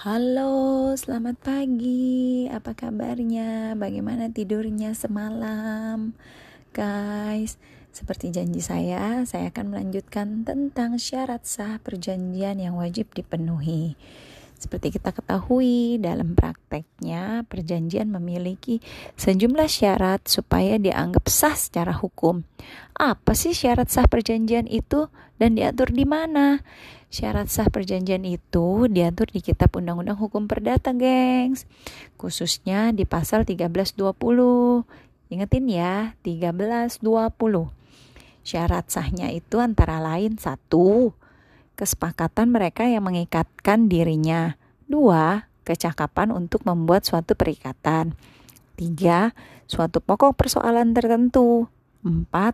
Halo, selamat pagi. Apa kabarnya? Bagaimana tidurnya semalam? Guys, seperti janji saya, saya akan melanjutkan tentang syarat sah perjanjian yang wajib dipenuhi. Seperti kita ketahui, dalam prakteknya perjanjian memiliki sejumlah syarat supaya dianggap sah secara hukum. Apa sih syarat sah perjanjian itu dan diatur di mana? Syarat sah perjanjian itu diatur di Kitab Undang-Undang Hukum Perdata, gengs. Khususnya di pasal 1320. Ingetin ya, 1320. Syarat sahnya itu antara lain satu, kesepakatan mereka yang mengikatkan dirinya. Dua, kecakapan untuk membuat suatu perikatan. Tiga, suatu pokok persoalan tertentu. Empat,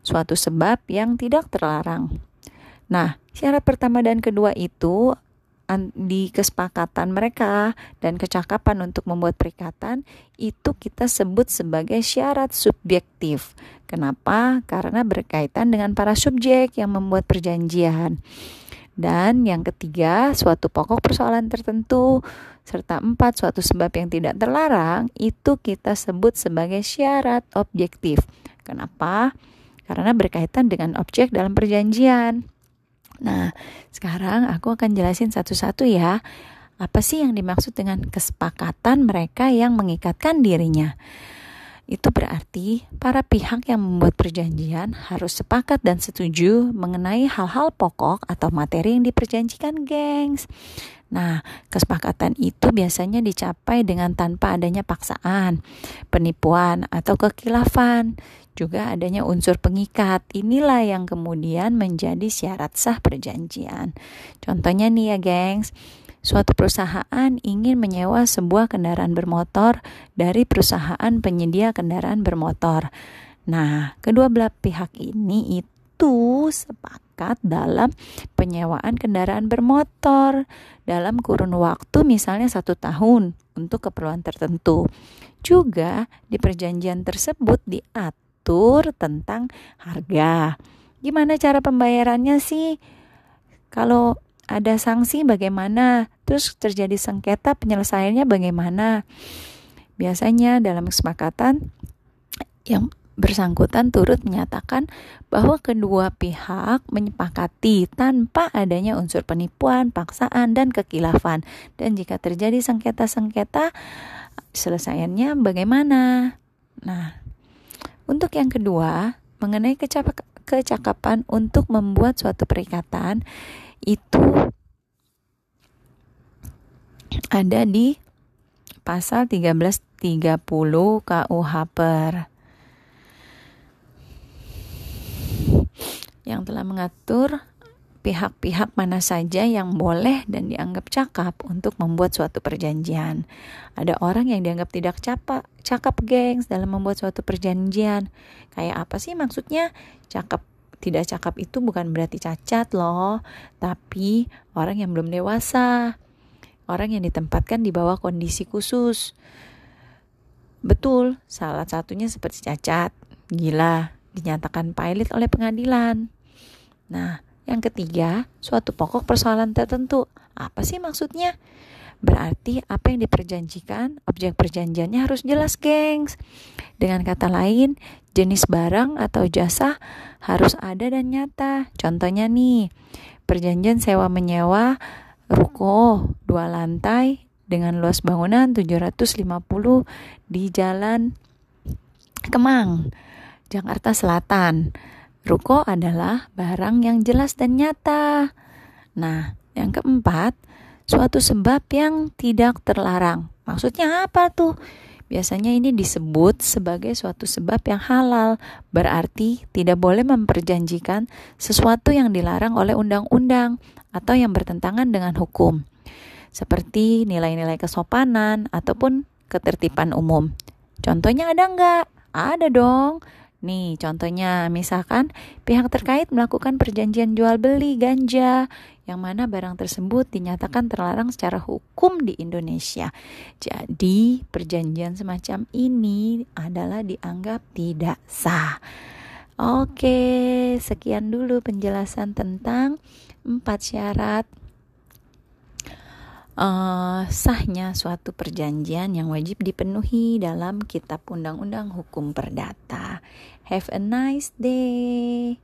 suatu sebab yang tidak terlarang. Nah, syarat pertama dan kedua itu di kesepakatan mereka dan kecakapan untuk membuat perikatan itu kita sebut sebagai syarat subjektif. Kenapa? Karena berkaitan dengan para subjek yang membuat perjanjian. Dan yang ketiga, suatu pokok persoalan tertentu serta empat suatu sebab yang tidak terlarang itu kita sebut sebagai syarat objektif. Kenapa? Karena berkaitan dengan objek dalam perjanjian. Nah, sekarang aku akan jelasin satu-satu ya. Apa sih yang dimaksud dengan kesepakatan mereka yang mengikatkan dirinya? Itu berarti para pihak yang membuat perjanjian harus sepakat dan setuju mengenai hal-hal pokok atau materi yang diperjanjikan, gengs. Nah, kesepakatan itu biasanya dicapai dengan tanpa adanya paksaan, penipuan, atau kekilafan. Juga adanya unsur pengikat. Inilah yang kemudian menjadi syarat sah perjanjian. Contohnya nih ya, gengs. Suatu perusahaan ingin menyewa sebuah kendaraan bermotor dari perusahaan penyedia kendaraan bermotor. Nah, kedua belah pihak ini itu sepakat dalam penyewaan kendaraan bermotor dalam kurun waktu misalnya satu tahun untuk keperluan tertentu. Juga di perjanjian tersebut diatur tentang harga. Gimana cara pembayarannya sih? Kalau ada sanksi bagaimana, terus terjadi sengketa penyelesaiannya bagaimana. Biasanya dalam kesepakatan yang bersangkutan turut menyatakan bahwa kedua pihak menyepakati tanpa adanya unsur penipuan, paksaan, dan kekilafan. Dan jika terjadi sengketa-sengketa, selesaiannya bagaimana? Nah, untuk yang kedua, mengenai kecakapan untuk membuat suatu perikatan, itu ada di pasal 1330 KUH per yang telah mengatur pihak-pihak mana saja yang boleh dan dianggap cakap untuk membuat suatu perjanjian. Ada orang yang dianggap tidak cakap, cakap gengs dalam membuat suatu perjanjian. Kayak apa sih maksudnya? Cakap tidak cakap itu bukan berarti cacat loh, tapi orang yang belum dewasa, orang yang ditempatkan di bawah kondisi khusus. Betul, salah satunya seperti cacat, gila, dinyatakan pilot oleh pengadilan. Nah, yang ketiga, suatu pokok persoalan tertentu. Apa sih maksudnya? Berarti apa yang diperjanjikan, objek perjanjiannya harus jelas, gengs. Dengan kata lain, jenis barang atau jasa harus ada dan nyata. Contohnya nih, perjanjian sewa menyewa ruko dua lantai dengan luas bangunan 750 di Jalan Kemang, Jakarta Selatan. Ruko adalah barang yang jelas dan nyata. Nah, yang keempat, suatu sebab yang tidak terlarang. Maksudnya apa tuh? Biasanya ini disebut sebagai suatu sebab yang halal, berarti tidak boleh memperjanjikan sesuatu yang dilarang oleh undang-undang atau yang bertentangan dengan hukum, seperti nilai-nilai kesopanan ataupun ketertiban umum. Contohnya ada nggak? Ada dong. Nih, contohnya misalkan pihak terkait melakukan perjanjian jual beli ganja yang mana barang tersebut dinyatakan terlarang secara hukum di Indonesia. Jadi, perjanjian semacam ini adalah dianggap tidak sah. Oke, sekian dulu penjelasan tentang empat syarat uh, sahnya suatu perjanjian yang wajib dipenuhi dalam Kitab Undang-Undang Hukum Perdata. Have a nice day.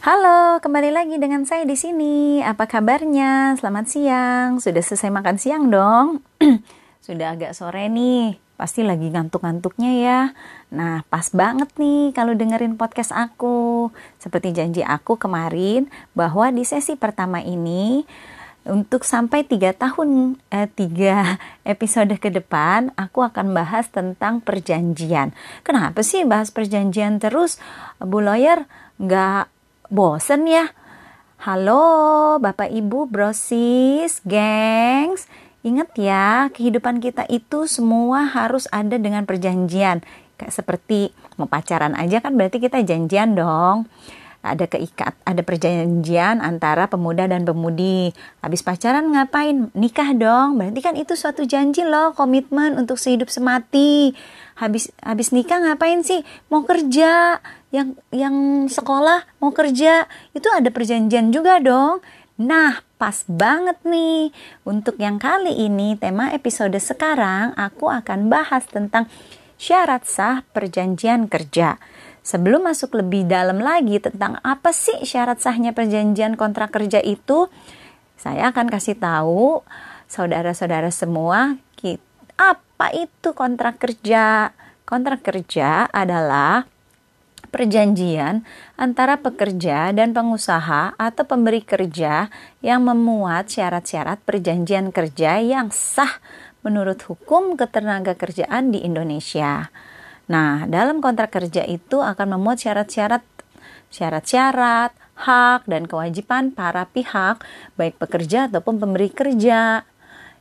Halo, kembali lagi dengan saya di sini. Apa kabarnya? Selamat siang. Sudah selesai makan siang dong? Sudah agak sore nih. Pasti lagi ngantuk-ngantuknya ya. Nah, pas banget nih kalau dengerin podcast aku. Seperti janji aku kemarin bahwa di sesi pertama ini untuk sampai tiga tahun eh, tiga episode ke depan aku akan bahas tentang perjanjian. Kenapa sih bahas perjanjian terus, Bu Lawyer? Nggak bosen ya? Halo Bapak Ibu, brosis, gengs. Ingat ya, kehidupan kita itu semua harus ada dengan perjanjian. Kayak seperti mau pacaran aja kan berarti kita janjian dong ada keikat, ada perjanjian antara pemuda dan pemudi. Habis pacaran ngapain? Nikah dong. Berarti kan itu suatu janji loh, komitmen untuk sehidup semati. Habis habis nikah ngapain sih? Mau kerja. Yang yang sekolah mau kerja. Itu ada perjanjian juga dong. Nah, pas banget nih. Untuk yang kali ini tema episode sekarang aku akan bahas tentang syarat sah perjanjian kerja. Sebelum masuk lebih dalam lagi tentang apa sih syarat sahnya perjanjian kontrak kerja itu, saya akan kasih tahu saudara-saudara semua apa itu kontrak kerja. Kontrak kerja adalah perjanjian antara pekerja dan pengusaha atau pemberi kerja yang memuat syarat-syarat perjanjian kerja yang sah menurut hukum ketenaga kerjaan di Indonesia. Nah, dalam kontrak kerja itu akan memuat syarat-syarat syarat-syarat, hak dan kewajiban para pihak, baik pekerja ataupun pemberi kerja.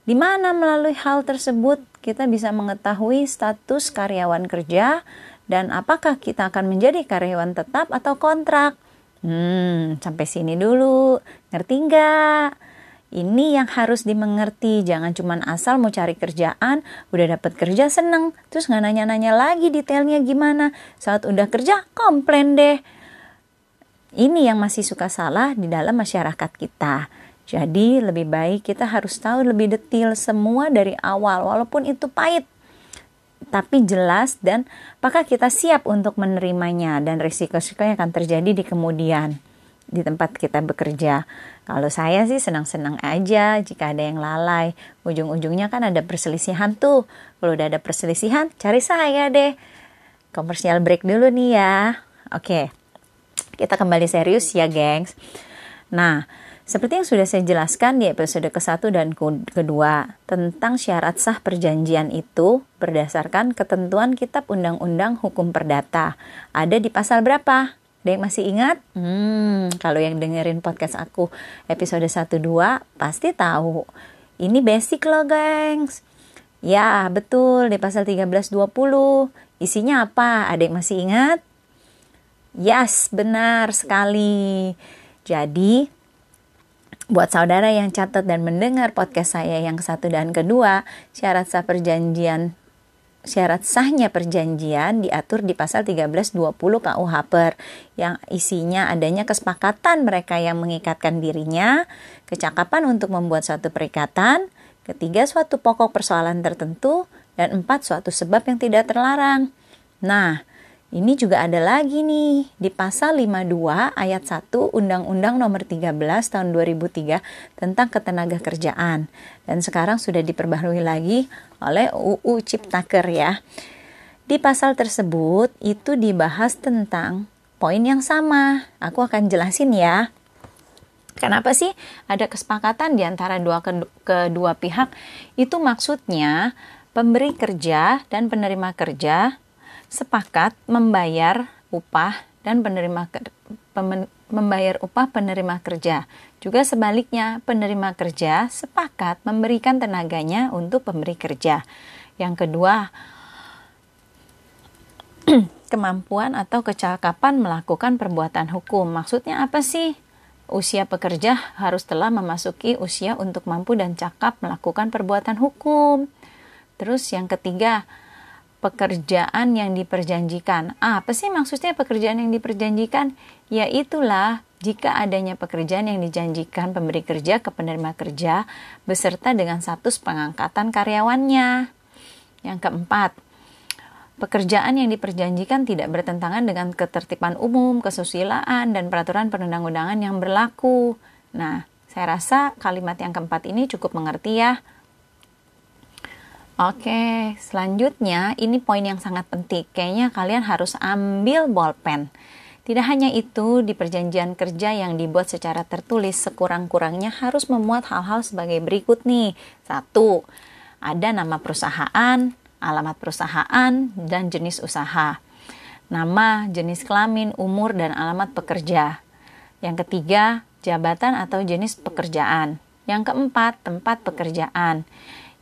Di mana melalui hal tersebut kita bisa mengetahui status karyawan kerja dan apakah kita akan menjadi karyawan tetap atau kontrak. Hmm, sampai sini dulu. Ngerti nggak? Ini yang harus dimengerti, jangan cuma asal mau cari kerjaan, udah dapat kerja seneng, terus nggak nanya-nanya lagi detailnya gimana. Saat udah kerja, komplain deh. Ini yang masih suka salah di dalam masyarakat kita. Jadi lebih baik kita harus tahu lebih detail semua dari awal, walaupun itu pahit. Tapi jelas dan apakah kita siap untuk menerimanya dan risiko-risiko yang akan terjadi di kemudian di tempat kita bekerja. Kalau saya sih senang-senang aja jika ada yang lalai. Ujung-ujungnya kan ada perselisihan tuh. Kalau udah ada perselisihan, cari saya deh. Komersial break dulu nih ya. Oke, kita kembali serius ya gengs. Nah, seperti yang sudah saya jelaskan di episode ke-1 dan kedua tentang syarat sah perjanjian itu berdasarkan ketentuan Kitab Undang-Undang Hukum Perdata. Ada di pasal berapa? Ada yang masih ingat? Hmm, kalau yang dengerin podcast aku episode 1-2 pasti tahu. Ini basic loh gengs. Ya betul di pasal 1320 Isinya apa? Ada yang masih ingat? Yes, benar sekali. Jadi buat saudara yang catat dan mendengar podcast saya yang satu dan kedua, syarat sah perjanjian syarat sahnya perjanjian diatur di pasal 1320 KUH per yang isinya adanya kesepakatan mereka yang mengikatkan dirinya, kecakapan untuk membuat suatu perikatan, ketiga suatu pokok persoalan tertentu, dan empat suatu sebab yang tidak terlarang. Nah, ini juga ada lagi nih di pasal 52 ayat 1 Undang-Undang Nomor 13 tahun 2003 tentang ketenaga kerjaan dan sekarang sudah diperbaharui lagi oleh UU Ciptaker ya. Di pasal tersebut itu dibahas tentang poin yang sama. Aku akan jelasin ya. Kenapa sih ada kesepakatan di antara dua kedua pihak? Itu maksudnya pemberi kerja dan penerima kerja sepakat membayar upah dan penerima membayar upah penerima kerja. Juga sebaliknya, penerima kerja sepakat memberikan tenaganya untuk pemberi kerja. Yang kedua, kemampuan atau kecakapan melakukan perbuatan hukum. Maksudnya apa sih? Usia pekerja harus telah memasuki usia untuk mampu dan cakap melakukan perbuatan hukum. Terus yang ketiga, pekerjaan yang diperjanjikan. Ah, apa sih maksudnya pekerjaan yang diperjanjikan? Yaitulah jika adanya pekerjaan yang dijanjikan pemberi kerja ke penerima kerja beserta dengan status pengangkatan karyawannya. Yang keempat, pekerjaan yang diperjanjikan tidak bertentangan dengan ketertiban umum, kesusilaan, dan peraturan perundang-undangan yang berlaku. Nah, saya rasa kalimat yang keempat ini cukup mengerti ya. Oke, selanjutnya ini poin yang sangat penting. Kayaknya kalian harus ambil bolpen. Tidak hanya itu, di perjanjian kerja yang dibuat secara tertulis sekurang-kurangnya harus memuat hal-hal sebagai berikut nih. Satu, ada nama perusahaan, alamat perusahaan, dan jenis usaha. Nama, jenis kelamin, umur, dan alamat pekerja. Yang ketiga, jabatan atau jenis pekerjaan. Yang keempat, tempat pekerjaan.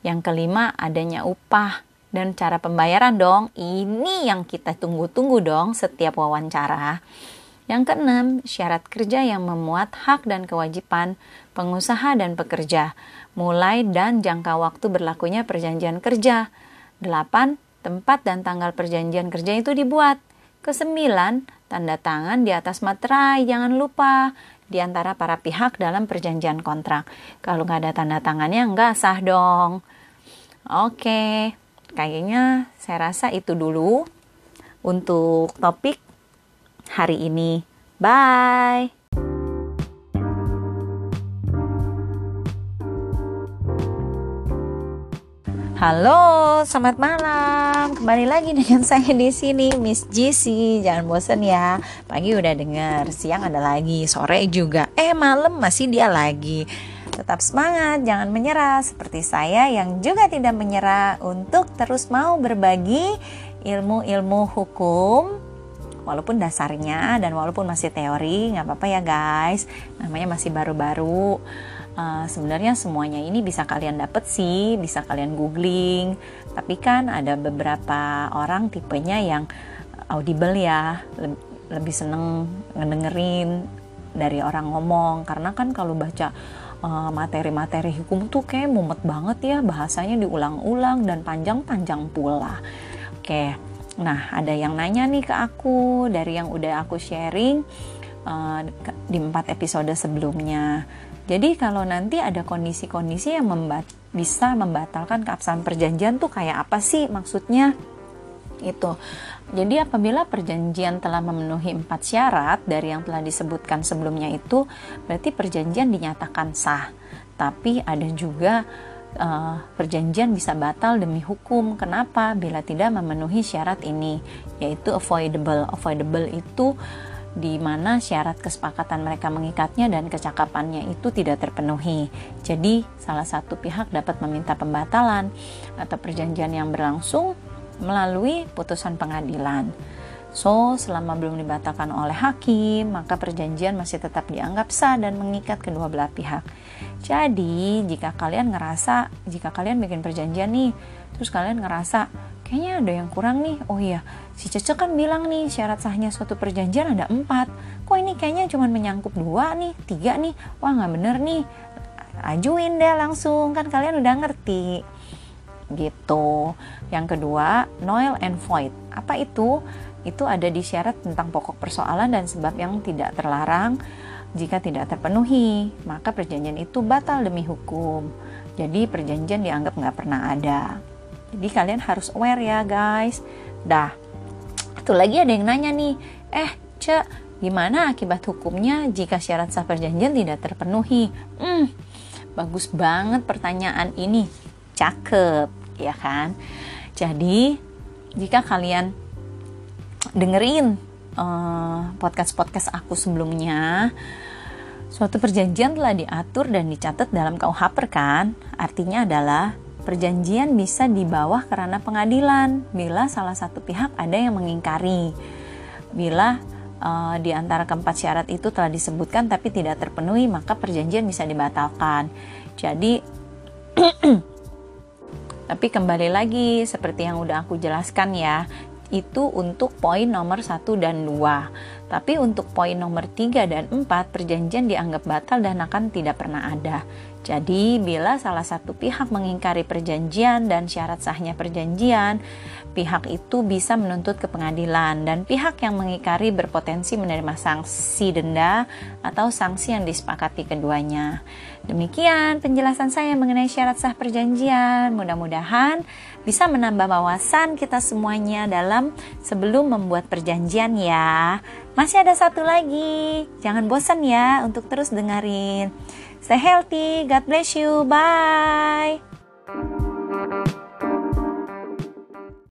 Yang kelima, adanya upah dan cara pembayaran dong. Ini yang kita tunggu-tunggu dong setiap wawancara. Yang keenam, syarat kerja yang memuat hak dan kewajiban pengusaha dan pekerja, mulai dan jangka waktu berlakunya perjanjian kerja. Delapan, tempat dan tanggal perjanjian kerja itu dibuat. Kesembilan, tanda tangan di atas materai, jangan lupa di antara para pihak dalam perjanjian kontrak. Kalau nggak ada tanda tangannya nggak sah dong. Oke, kayaknya saya rasa itu dulu untuk topik hari ini. Bye. Halo, selamat malam. Kembali lagi dengan saya di sini, Miss GC. Jangan bosan ya. Pagi udah denger, siang ada lagi, sore juga. Eh, malam masih dia lagi. Tetap semangat, jangan menyerah seperti saya yang juga tidak menyerah untuk terus mau berbagi ilmu-ilmu hukum walaupun dasarnya dan walaupun masih teori nggak apa-apa ya guys namanya masih baru-baru uh, sebenarnya semuanya ini bisa kalian dapat sih, bisa kalian googling. Tapi kan ada beberapa orang tipenya yang audible ya, lebih seneng ngedengerin dari orang ngomong. Karena kan kalau baca uh, materi-materi hukum tuh kayak mumet banget ya, bahasanya diulang-ulang dan panjang-panjang pula. Oke, nah ada yang nanya nih ke aku dari yang udah aku sharing uh, di empat episode sebelumnya jadi kalau nanti ada kondisi-kondisi yang membat bisa membatalkan keabsahan perjanjian tuh kayak apa sih maksudnya? Itu. Jadi apabila perjanjian telah memenuhi empat syarat dari yang telah disebutkan sebelumnya itu, berarti perjanjian dinyatakan sah. Tapi ada juga uh, perjanjian bisa batal demi hukum. Kenapa? Bila tidak memenuhi syarat ini, yaitu avoidable. Avoidable itu di mana syarat kesepakatan mereka mengikatnya dan kecakapannya itu tidak terpenuhi. Jadi, salah satu pihak dapat meminta pembatalan atau perjanjian yang berlangsung melalui putusan pengadilan. So, selama belum dibatalkan oleh hakim, maka perjanjian masih tetap dianggap sah dan mengikat kedua belah pihak. Jadi, jika kalian ngerasa, jika kalian bikin perjanjian nih, terus kalian ngerasa kayaknya ada yang kurang nih, oh iya, si Cece kan bilang nih syarat sahnya suatu perjanjian ada empat. Kok ini kayaknya cuma menyangkut dua nih tiga nih? Wah nggak bener nih. Ajuin deh langsung kan kalian udah ngerti. Gitu. Yang kedua null and void. Apa itu? Itu ada di syarat tentang pokok persoalan dan sebab yang tidak terlarang. Jika tidak terpenuhi maka perjanjian itu batal demi hukum. Jadi perjanjian dianggap nggak pernah ada jadi kalian harus aware ya guys dah satu lagi ada yang nanya nih, eh cek gimana akibat hukumnya jika syarat sah perjanjian tidak terpenuhi? Hmm, bagus banget pertanyaan ini, cakep ya kan? Jadi jika kalian dengerin uh, podcast-podcast aku sebelumnya, suatu perjanjian telah diatur dan dicatat dalam KUH kan? Artinya adalah perjanjian bisa di bawah karena pengadilan bila salah satu pihak ada yang mengingkari. Bila uh, di antara keempat syarat itu telah disebutkan tapi tidak terpenuhi, maka perjanjian bisa dibatalkan. Jadi tapi kembali lagi seperti yang udah aku jelaskan ya, itu untuk poin nomor 1 dan 2. Tapi untuk poin nomor 3 dan 4, perjanjian dianggap batal dan akan tidak pernah ada. Jadi, bila salah satu pihak mengingkari perjanjian dan syarat sahnya perjanjian, pihak itu bisa menuntut ke pengadilan dan pihak yang mengikari berpotensi menerima sanksi denda atau sanksi yang disepakati keduanya. Demikian penjelasan saya mengenai syarat sah perjanjian. Mudah-mudahan bisa menambah wawasan kita semuanya dalam sebelum membuat perjanjian ya. Masih ada satu lagi. Jangan bosan ya untuk terus dengerin. Stay healthy. God bless you. Bye.